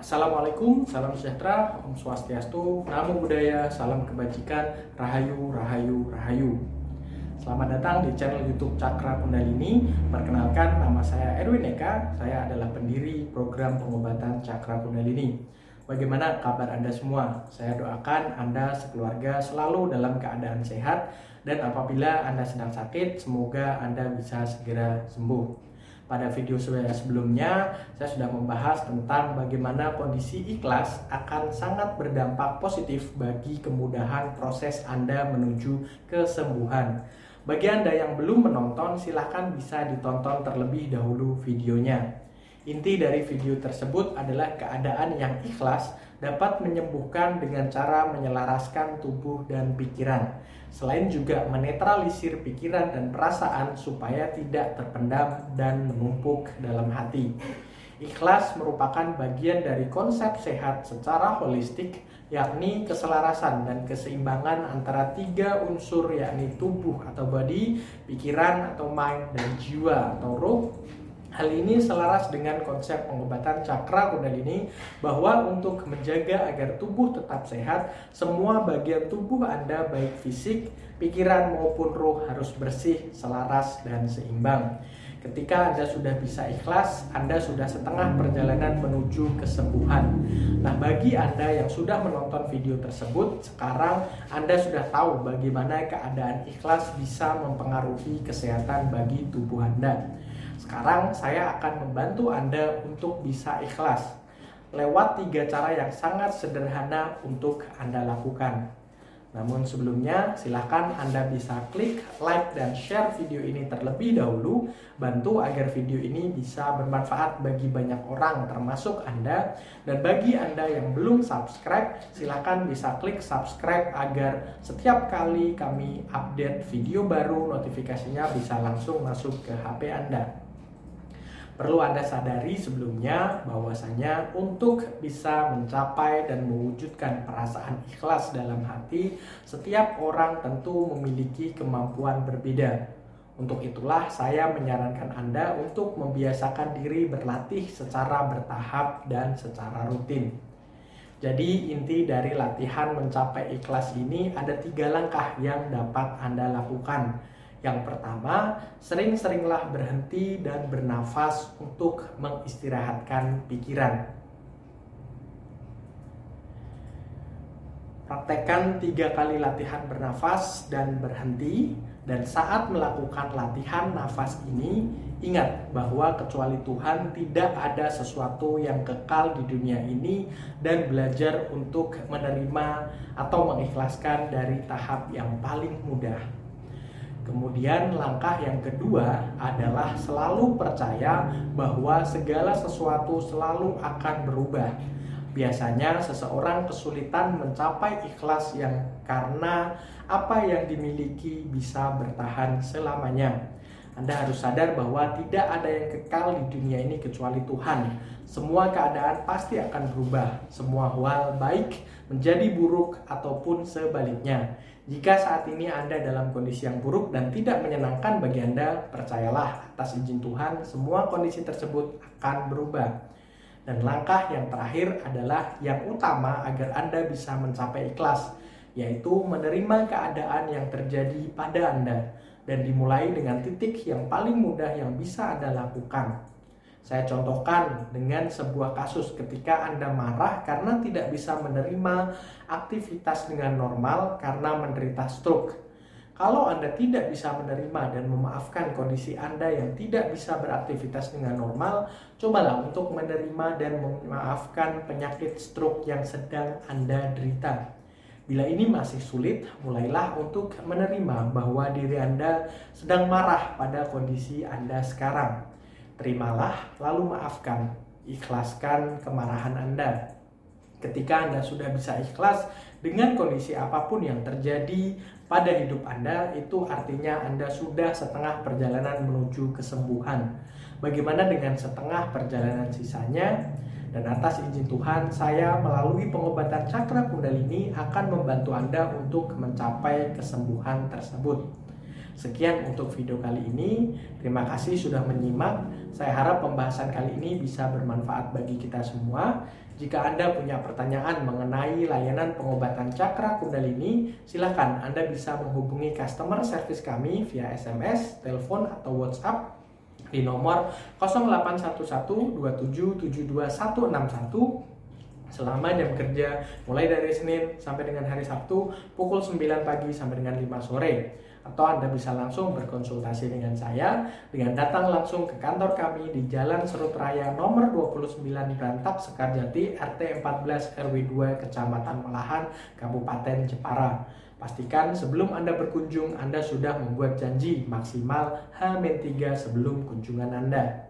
Assalamualaikum, salam sejahtera, Om Swastiastu, Namo Buddhaya, salam kebajikan, Rahayu, Rahayu, Rahayu. Selamat datang di channel YouTube Cakra Kundalini. Perkenalkan, nama saya Erwin Eka. Saya adalah pendiri program pengobatan Cakra Kundalini. Bagaimana kabar Anda semua? Saya doakan Anda sekeluarga selalu dalam keadaan sehat dan apabila Anda sedang sakit, semoga Anda bisa segera sembuh. Pada video sebelumnya, saya sudah membahas tentang bagaimana kondisi ikhlas akan sangat berdampak positif bagi kemudahan proses Anda menuju kesembuhan. Bagi Anda yang belum menonton, silahkan bisa ditonton terlebih dahulu videonya. Inti dari video tersebut adalah keadaan yang ikhlas dapat menyembuhkan dengan cara menyelaraskan tubuh dan pikiran. Selain juga menetralisir pikiran dan perasaan supaya tidak terpendam dan menumpuk dalam hati. Ikhlas merupakan bagian dari konsep sehat secara holistik, yakni keselarasan dan keseimbangan antara tiga unsur yakni tubuh atau body, pikiran atau mind, dan jiwa atau roh Hal ini selaras dengan konsep pengobatan cakra kundalini bahwa untuk menjaga agar tubuh tetap sehat, semua bagian tubuh Anda baik fisik, pikiran maupun roh harus bersih, selaras, dan seimbang. Ketika Anda sudah bisa ikhlas, Anda sudah setengah perjalanan menuju kesembuhan. Nah, bagi Anda yang sudah menonton video tersebut, sekarang Anda sudah tahu bagaimana keadaan ikhlas bisa mempengaruhi kesehatan bagi tubuh Anda. Sekarang saya akan membantu Anda untuk bisa ikhlas lewat tiga cara yang sangat sederhana untuk Anda lakukan. Namun sebelumnya silahkan Anda bisa klik like dan share video ini terlebih dahulu. Bantu agar video ini bisa bermanfaat bagi banyak orang termasuk Anda. Dan bagi Anda yang belum subscribe silahkan bisa klik subscribe agar setiap kali kami update video baru notifikasinya bisa langsung masuk ke HP Anda Perlu Anda sadari sebelumnya bahwasanya untuk bisa mencapai dan mewujudkan perasaan ikhlas dalam hati, setiap orang tentu memiliki kemampuan berbeda. Untuk itulah saya menyarankan Anda untuk membiasakan diri berlatih secara bertahap dan secara rutin. Jadi inti dari latihan mencapai ikhlas ini ada tiga langkah yang dapat Anda lakukan. Yang pertama, sering-seringlah berhenti dan bernafas untuk mengistirahatkan pikiran. Praktekkan tiga kali latihan bernafas dan berhenti dan saat melakukan latihan nafas ini ingat bahwa kecuali Tuhan tidak ada sesuatu yang kekal di dunia ini dan belajar untuk menerima atau mengikhlaskan dari tahap yang paling mudah. Kemudian langkah yang kedua adalah selalu percaya bahwa segala sesuatu selalu akan berubah. Biasanya seseorang kesulitan mencapai ikhlas yang karena apa yang dimiliki bisa bertahan selamanya. Anda harus sadar bahwa tidak ada yang kekal di dunia ini kecuali Tuhan. Semua keadaan pasti akan berubah. Semua hal baik menjadi buruk ataupun sebaliknya. Jika saat ini Anda dalam kondisi yang buruk dan tidak menyenangkan bagi Anda, percayalah atas izin Tuhan semua kondisi tersebut akan berubah. Dan langkah yang terakhir adalah yang utama agar Anda bisa mencapai ikhlas, yaitu menerima keadaan yang terjadi pada Anda dan dimulai dengan titik yang paling mudah yang bisa Anda lakukan saya contohkan dengan sebuah kasus ketika Anda marah karena tidak bisa menerima aktivitas dengan normal karena menderita stroke. Kalau Anda tidak bisa menerima dan memaafkan kondisi Anda yang tidak bisa beraktivitas dengan normal, cobalah untuk menerima dan memaafkan penyakit stroke yang sedang Anda derita. Bila ini masih sulit, mulailah untuk menerima bahwa diri Anda sedang marah pada kondisi Anda sekarang terimalah lalu maafkan, ikhlaskan kemarahan Anda. Ketika Anda sudah bisa ikhlas dengan kondisi apa pun yang terjadi pada hidup Anda, itu artinya Anda sudah setengah perjalanan menuju kesembuhan. Bagaimana dengan setengah perjalanan sisanya? Dan atas izin Tuhan, saya melalui pengobatan cakra kundalini akan membantu Anda untuk mencapai kesembuhan tersebut. Sekian untuk video kali ini. Terima kasih sudah menyimak. Saya harap pembahasan kali ini bisa bermanfaat bagi kita semua. Jika Anda punya pertanyaan mengenai layanan pengobatan cakra kundalini, silakan Anda bisa menghubungi customer service kami via SMS, telepon, atau WhatsApp di nomor 081127726161 selama jam kerja mulai dari Senin sampai dengan hari Sabtu pukul 9 pagi sampai dengan 5 sore atau Anda bisa langsung berkonsultasi dengan saya dengan datang langsung ke kantor kami di Jalan Serut Raya nomor 29 Berantak Sekarjati RT 14 RW 2 Kecamatan Melahan Kabupaten Jepara. Pastikan sebelum Anda berkunjung Anda sudah membuat janji maksimal H-3 sebelum kunjungan Anda.